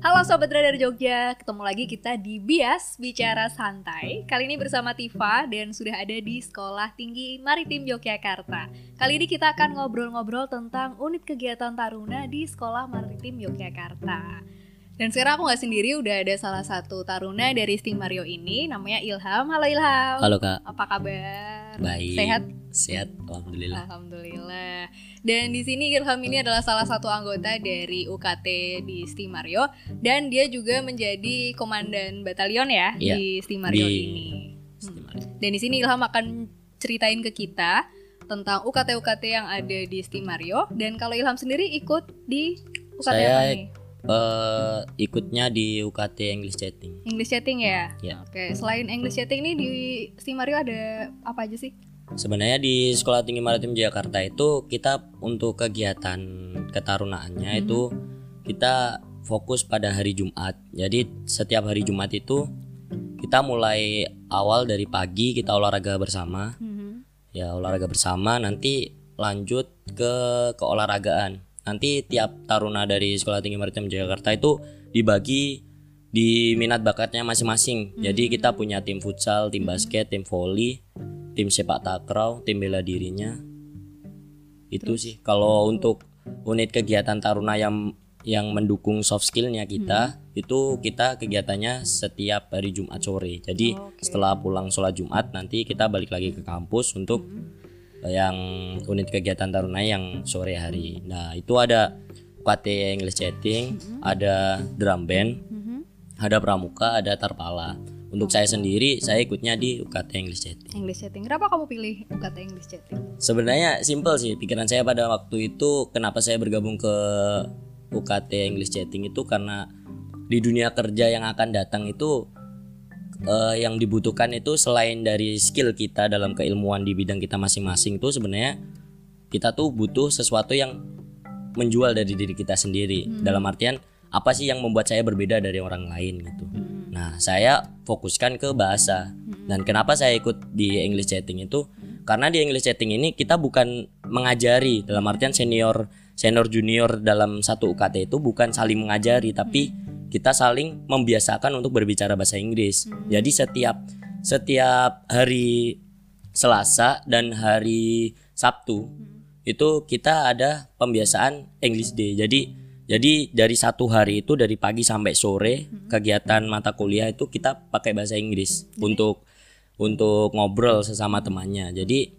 Halo Sobat Radar Jogja, ketemu lagi kita di Bias Bicara Santai Kali ini bersama Tifa dan sudah ada di Sekolah Tinggi Maritim Yogyakarta Kali ini kita akan ngobrol-ngobrol tentang unit kegiatan Taruna di Sekolah Maritim Yogyakarta dan sekarang aku nggak sendiri, udah ada salah satu taruna dari Sting Mario ini, namanya Ilham. Halo Ilham. Halo kak. Apa kabar? Baik. Sehat? Sehat, alhamdulillah. Alhamdulillah. Dan di sini Ilham ini adalah salah satu anggota dari UKT di Sting Mario dan dia juga menjadi komandan batalion ya, Iya, di Sting Mario di ini. Hmm. Dan di sini Ilham akan ceritain ke kita tentang UKT-UKT yang ada di Sting Mario dan kalau Ilham sendiri ikut di UKT Saya apa Eh, ikutnya di UKT English Chatting. English chatting ya? Ya. Oke, selain English chatting nih di Steam Mario ada apa aja sih? Sebenarnya di Sekolah Tinggi Maritim Jakarta itu kita untuk kegiatan ketarunaannya Mhm. itu kita fokus pada hari Jumat. Jadi setiap hari Jumat itu kita mulai awal dari pagi kita olahraga bersama. Mhm. Ya olahraga bersama nanti lanjut ke keolahragaan. Nanti tiap taruna dari Sekolah Tinggi Maritim Jakarta itu dibagi di minat bakatnya masing-masing. Jadi kita punya tim futsal, tim basket, tim volley, tim sepak takraw, tim bela dirinya. Itu sih. Kalau untuk unit kegiatan taruna yang yang mendukung soft skillnya kita itu kita kegiatannya setiap hari Jumat sore. Jadi Oke. setelah pulang sholat Jumat nanti kita balik lagi ke kampus untuk yang unit kegiatan taruna yang sore hari. Nah itu ada UKT English Chatting, ada drum band, Mhm. ada pramuka, ada tarpala. Untuk saya sendiri, saya ikutnya di UKT English Chatting. English chatting. Kenapa kamu pilih UKT English chatting? Sebenarnya simple sih pikiran saya pada waktu itu kenapa saya bergabung ke UKT English Chatting itu karena di dunia kerja yang akan datang itu eh, yang dibutuhkan itu selain dari skill kita dalam keilmuan di bidang kita masing-masing itu sebenarnya kita tuh butuh sesuatu yang menjual dari diri kita sendiri dalam artian apa sih yang membuat saya berbeda dari orang lain gitu. Nah, saya fokuskan ke bahasa. Dan kenapa saya ikut di English Chatting itu? Karena di English Chatting ini kita bukan mengajari dalam artian senior senior junior dalam satu UKT itu bukan saling mengajari tapi kita saling membiasakan untuk berbicara bahasa Inggris. Jadi setiap setiap hari Selasa dan hari Sabtu itu kita ada pembiasaan English Day. Jadi jadi dari satu hari itu dari pagi sampai sore kegiatan mata kuliah itu kita pakai bahasa Inggris untuk untuk ngobrol sesama temannya. Jadi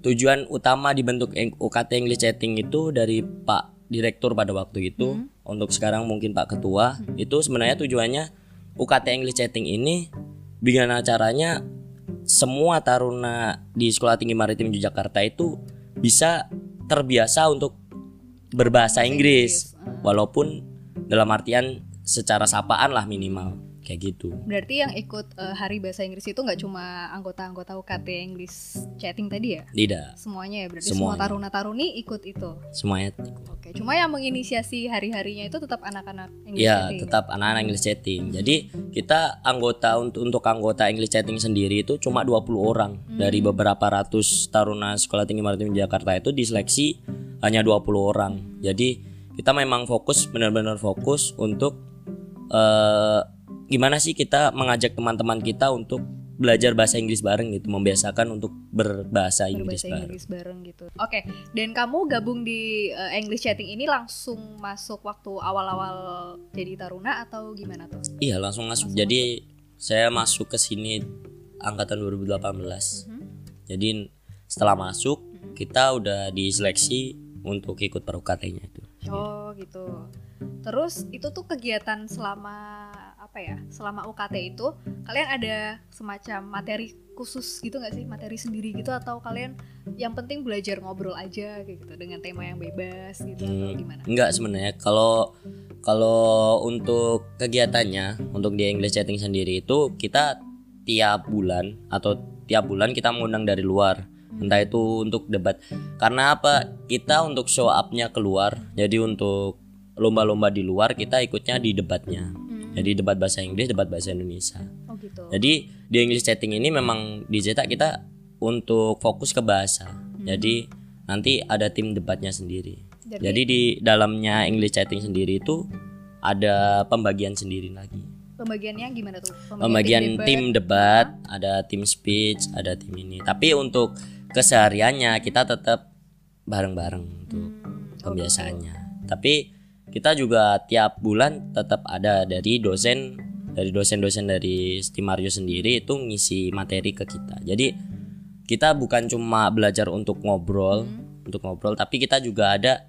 tujuan utama dibentuk UKT English Chatting itu dari Pak Direktur pada waktu itu untuk sekarang mungkin Pak Ketua itu sebenarnya tujuannya UKT English Chatting ini bagaimana caranya semua taruna di Sekolah Tinggi Maritim Yogyakarta itu bisa terbiasa untuk berbahasa Inggris walaupun dalam artian secara sapaan lah minimal kayak gitu. Berarti yang ikut eh, hari bahasa Inggris itu nggak cuma anggota-anggota UKT English chatting tadi ya? Tidak Semuanya ya. Berarti semua Semuanya. taruna-taruni ikut itu. semuanya Oke. Cuma yang menginisiasi hari-harinya itu tetap anak-anak English ya chatting. tetap anak-anak English chatting. Jadi kita anggota untuk untuk anggota English chatting sendiri itu cuma 20 orang dari beberapa ratus taruna Sekolah Tinggi Maritim Jakarta itu diseleksi hanya 20 orang. Jadi kita memang fokus benar-benar fokus untuk eh, gimana sih kita mengajak teman-teman kita untuk belajar bahasa Inggris bareng gitu, membiasakan untuk berbahasa Inggris berbahasa bareng. Inggris bareng gitu. Oke, dan kamu gabung di eh, English chatting ini langsung masuk waktu awal-awal jadi taruna atau gimana tuh? Iya langsung masuk. Jadi saya masuk ke sini angkatan 2018. Mhm. Jadi setelah masuk kita udah diseleksi untuk ikut per UKT-nya itu. Oh gitu. Terus itu tuh kegiatan selama apa ya? Selama UKT itu kalian ada semacam materi khusus gitu nggak sih? Materi sendiri gitu atau kalian yang penting belajar ngobrol aja kayak gitu dengan tema yang bebas gitu atau Hmm, gimana? Enggak sebenarnya kalau kalau untuk kegiatannya untuk di English Chatting sendiri itu kita tiap bulan atau tiap bulan kita mengundang dari luar entah itu untuk debat karena apa kita untuk show up-nya keluar jadi untuk lomba-lomba di luar kita ikutnya di debatnya Hmm. Jadi debat bahasa Inggris debat bahasa Indonesia Oh gitu. jadi di English Chatting ini memang dicetak kita untuk fokus ke bahasa jadi nanti ada tim debatnya sendiri Jadi- jadi di dalamnya English Chatting sendiri itu ada pembagian sendiri lagi. Pembagiannya gimana tuh? Pembagian tim debat, ada tim speech, ada tim ini. Tapi untuk kesehariannya kita tetap bareng-bareng untuk Hmm, pembiasaannya. Tapi kita juga tiap bulan tetap ada dari dosen dari dosen-dosen dari Stimario sendiri itu ngisi materi ke kita. Jadi kita bukan cuma belajar untuk ngobrol, untuk ngobrol, tapi kita juga ada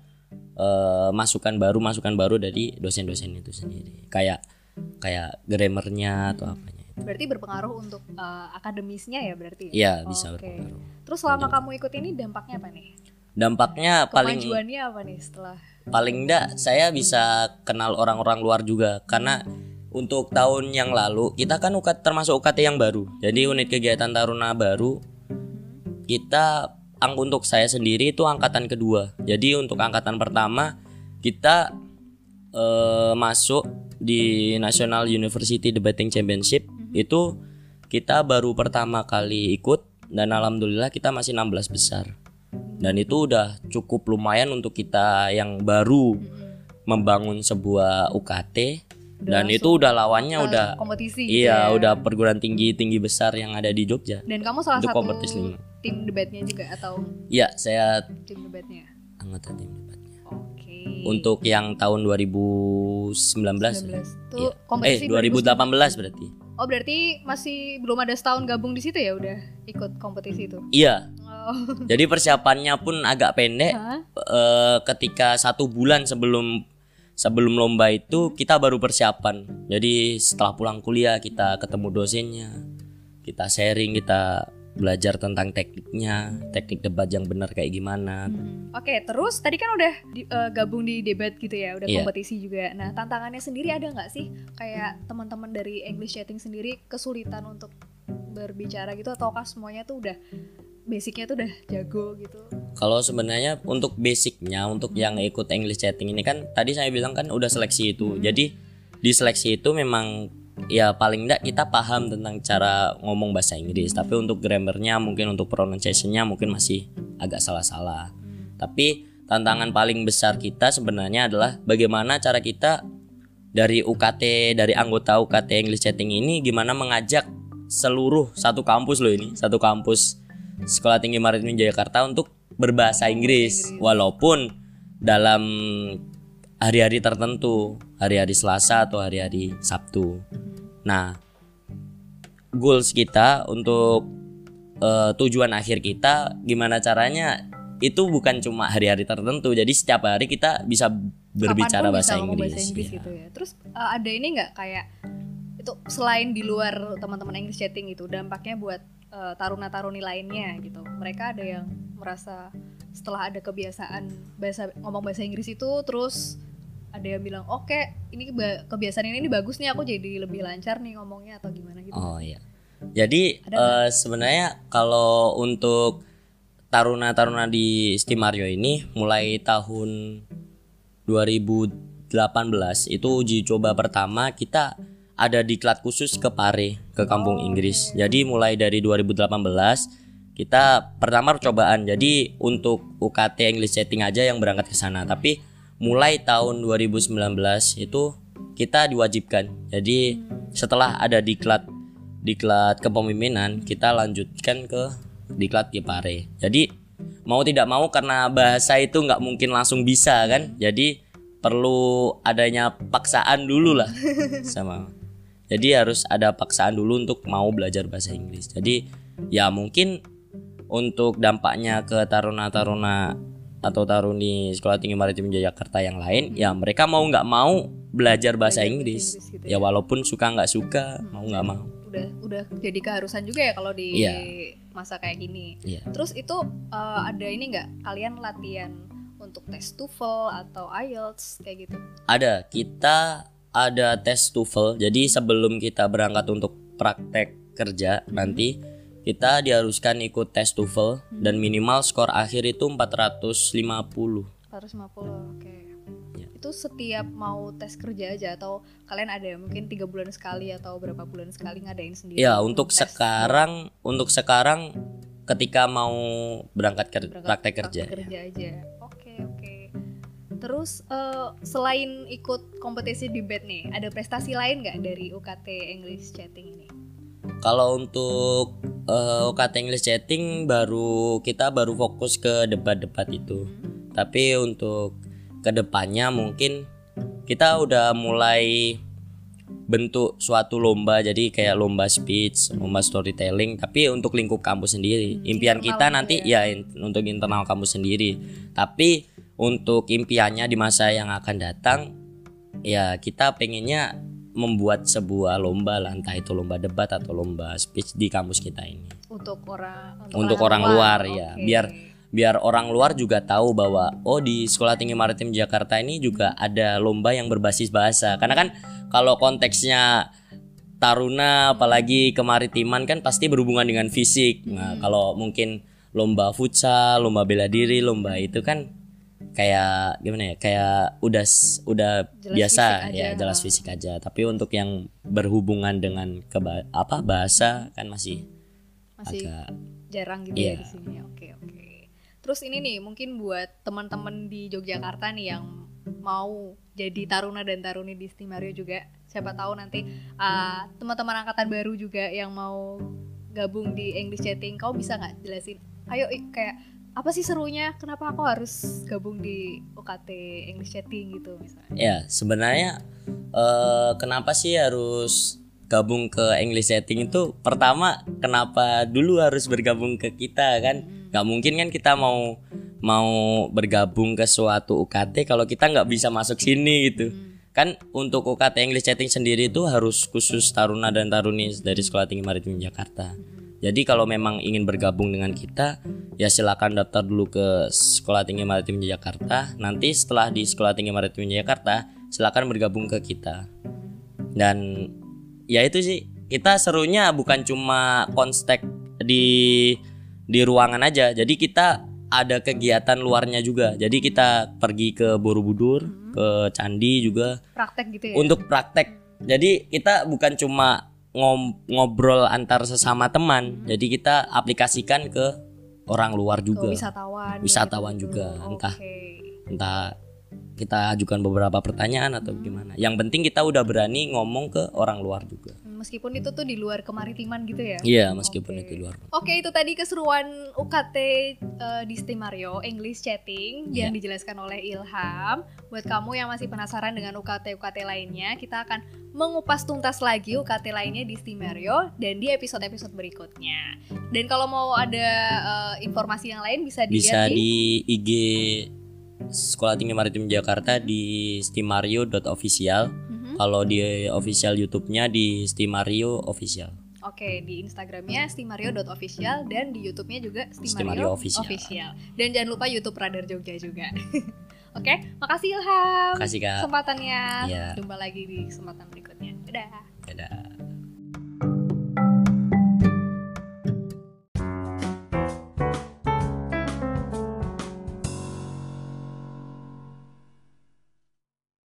eh, masukan baru, masukan baru dari dosen-dosen itu sendiri. Kayak kayak grammarnya atau apanya. Berarti berpengaruh untuk eh, akademisnya ya berarti? ya? Iya, bisa Oke. berpengaruh. Terus selama kamu ikut ini dampaknya apa nih? Dampaknya paling Kemajuannya apa nih setelah? Paling enggak saya bisa kenal orang-orang luar juga. Karena untuk tahun yang lalu kita kan UKT termasuk UKT yang baru. Jadi unit kegiatan taruna baru kita ang untuk saya sendiri itu angkatan kedua. Jadi untuk angkatan pertama kita eh, masuk di National University Debating Championship. Itu kita baru pertama kali ikut dan alhamdulillah kita masih 16 besar dan itu udah cukup lumayan untuk kita yang baru membangun sebuah UKT dan itu udah lawannya udah kompetisi gitu iya ya? udah perguruan tinggi tinggi besar yang ada di Jogja Dan kamu salah Untuk satu kompetisi lima. tim debatnya juga atau Iya saya tim debatnya? anggota tim debatnya Oke. untuk yang tahun 2019 ya? 19 tuh Iya. eh kompetisi 2018 berarti Oh berarti masih belum ada setahun gabung di situ ya udah ikut kompetisi itu? iya Oh. jadi persiapannya pun agak pendek Hah? eh, ketika satu bulan sebelum sebelum lomba itu kita baru persiapan. Jadi setelah pulang kuliah kita ketemu dosennya, kita sharing, kita belajar tentang tekniknya, teknik debat yang benar kayak gimana. Hmm. Oke, terus tadi kan udah di- eh, gabung di debat gitu ya, udah Iya. kompetisi juga. Nah, tantangannya sendiri ada nggak sih kayak teman-teman dari English Chatting sendiri kesulitan untuk berbicara gitu ataukah semuanya tuh udah basicnya tuh udah jago gitu? Kalau sebenarnya untuk basicnya, untuk yang ikut English chatting ini kan tadi saya bilang kan udah seleksi itu. Jadi di seleksi itu memang ya paling enggak kita paham tentang cara ngomong bahasa Inggris. Tapi untuk grammarnya mungkin untuk pronunciationnya mungkin masih agak salah-salah. Tapi tantangan paling besar kita sebenarnya adalah bagaimana cara kita dari UKT dari anggota UKT English Chatting ini gimana mengajak seluruh satu kampus loh ini satu kampus Sekolah Tinggi Maritim Jakarta untuk berbahasa Inggris walaupun dalam hari-hari tertentu hari-hari Selasa atau hari-hari Sabtu. Nah, goals kita untuk eh, tujuan akhir kita gimana caranya itu bukan cuma hari-hari tertentu jadi setiap hari kita bisa berbicara Kapan pun bahasa bisa Inggris, bahasa Inggris Iya. gitu ya. Terus eh, ada ini nggak kayak itu selain di luar teman-teman English chatting itu dampaknya buat eh, taruna-taruni lainnya gitu. Mereka ada yang merasa setelah ada kebiasaan bahasa ngomong bahasa Inggris itu terus ada yang bilang oke ini ba- kebiasaan ini, ini bagus nih aku jadi lebih lancar nih ngomongnya atau gimana gitu. Oh iya. Jadi Ada eh, sebenarnya kalau untuk taruna-taruna di Stimario ini mulai tahun 2018 itu uji coba pertama kita ada diklat khusus ke Pare ke kampung Inggris. Jadi mulai dari 2018 kita pertama percobaan. Jadi untuk UKT English Chatting aja yang berangkat ke sana. Tapi mulai tahun 2019 itu kita diwajibkan. Jadi setelah ada diklat diklat kepemimpinan kita lanjutkan ke diklat Kipare. Jadi mau tidak mau karena bahasa itu nggak mungkin langsung bisa kan. Jadi perlu adanya paksaan dulu lah sama. Jadi harus ada paksaan dulu untuk mau belajar bahasa Inggris. Jadi ya mungkin untuk dampaknya ke taruna-taruna atau taruni Sekolah Tinggi Maritim Jakarta yang lain, ya mereka mau nggak mau belajar bahasa Inggris. Inggris gitu Ya walaupun suka nggak suka, mau nggak mau. Udah udah jadi keharusan juga ya kalau di Iya. masa kayak gini. Iya. Terus itu eh, ada ini nggak kalian latihan untuk tes TOEFL atau IELTS kayak gitu? Ada, kita ada tes TOEFL. Jadi sebelum kita berangkat untuk praktek kerja nanti kita diharuskan ikut tes TOEFL dan minimal skor akhir itu 450. 450 oke. Iya. Itu setiap mau tes kerja aja atau kalian ada mungkin tiga bulan sekali atau berapa bulan sekali ngadain sendiri? Ya, untuk tes sekarang untuk sekarang ketika mau berangkat ker- berangkat praktek kerja. kerja aja. Oke oke. Terus eh, selain ikut kompetisi debat nih, ada prestasi lain nggak dari UKT English Chatting ini? Kalau untuk uh, UKT English Chatting baru kita baru fokus ke debat-debat itu. Tapi untuk ke depannya mungkin kita udah mulai bentuk suatu lomba jadi kayak lomba speech, lomba storytelling tapi untuk lingkup kampus sendiri. Impian internal kita gitu nanti ya in- untuk internal kampus sendiri. Tapi untuk impiannya di masa yang akan datang ya kita pengennya membuat sebuah lomba lah entah itu lomba debat atau lomba speech di kampus kita ini. Untuk orang Untuk orang luar, ya. oke. Biar biar orang luar juga tahu bahwa oh di Sekolah Tinggi Maritim Jakarta ini juga ada lomba yang berbasis bahasa. Karena kan kalau konteksnya taruna apalagi kemaritiman kan pasti berhubungan dengan fisik. Nah, kalau mungkin lomba futsal, lomba bela diri, lomba itu kan kayak gimana ya? Kayak udah udah Jelas biasa fisik ya, aja. jelas fisik aja. Tapi untuk yang berhubungan dengan keba apa bahasa kan masih masih agak jarang gitu ya Iya. di sini. Oke, oke. Terus ini nih, mungkin buat teman-teman di Yogyakarta nih yang mau jadi taruna dan taruni di Stimario juga, siapa tahu nanti uh, teman-teman angkatan baru juga yang mau gabung di English Chatting, kau bisa nggak jelasin? Ayo kayak apa sih serunya? Kenapa aku harus gabung di UKT English Chatting gitu misalnya? Ya, sebenarnya eh, kenapa sih harus gabung ke English Setting itu? Pertama, kenapa dulu harus bergabung ke kita kan? Gak mungkin kan kita mau mau bergabung ke suatu UKT kalau kita nggak bisa masuk sini gitu. Kan untuk UKT English Setting sendiri itu harus khusus taruna dan taruni dari Sekolah Tinggi Maritim Jakarta. Jadi kalau memang ingin bergabung dengan kita, ya silakan daftar dulu ke Sekolah Tinggi Maritim Jakarta. Nanti setelah di Sekolah Tinggi Maritim Jakarta, silakan bergabung ke kita. Dan ya itu sih, kita serunya bukan cuma konstek di di ruangan aja. Jadi kita ada kegiatan luarnya juga. Jadi kita pergi ke Borobudur, ke candi juga Praktek gitu ya? untuk praktek. Jadi kita bukan cuma ngobrol antar sesama teman. Jadi kita aplikasikan ke orang luar Ke juga. wisatawan. Wisatawan gitu. juga, entah Oke. Entah kita ajukan beberapa pertanyaan atau gimana. Yang penting kita udah berani ngomong ke orang luar juga. Meskipun itu tuh di luar kemaritiman gitu ya? Iya, meskipun Oke. itu luar. Oke, itu tadi keseruan UKT eh, di Stimario English Chatting yang Iya. dijelaskan oleh Ilham. Buat kamu yang masih penasaran dengan UKT-UKT lainnya, kita akan mengupas tuntas lagi UKT lainnya di Stimario dan di episode-episode berikutnya. Dan kalau mau ada eh, informasi yang lain bisa Bisa dilihat di, di IG Sekolah Tinggi Maritim Jakarta di stimario.official. Mhm. Kalau di official YouTube-nya di Stimario official. Oke, di Instagramnya stimario.official dan di YouTube-nya juga Stimario stimario, Official. official. Dan jangan lupa YouTube Radar Jogja juga. Oke, makasih Ilham. Kasih Kak. kesempatannya. Iya. Jumpa lagi di kesempatan berikutnya. Dadah. Dadah.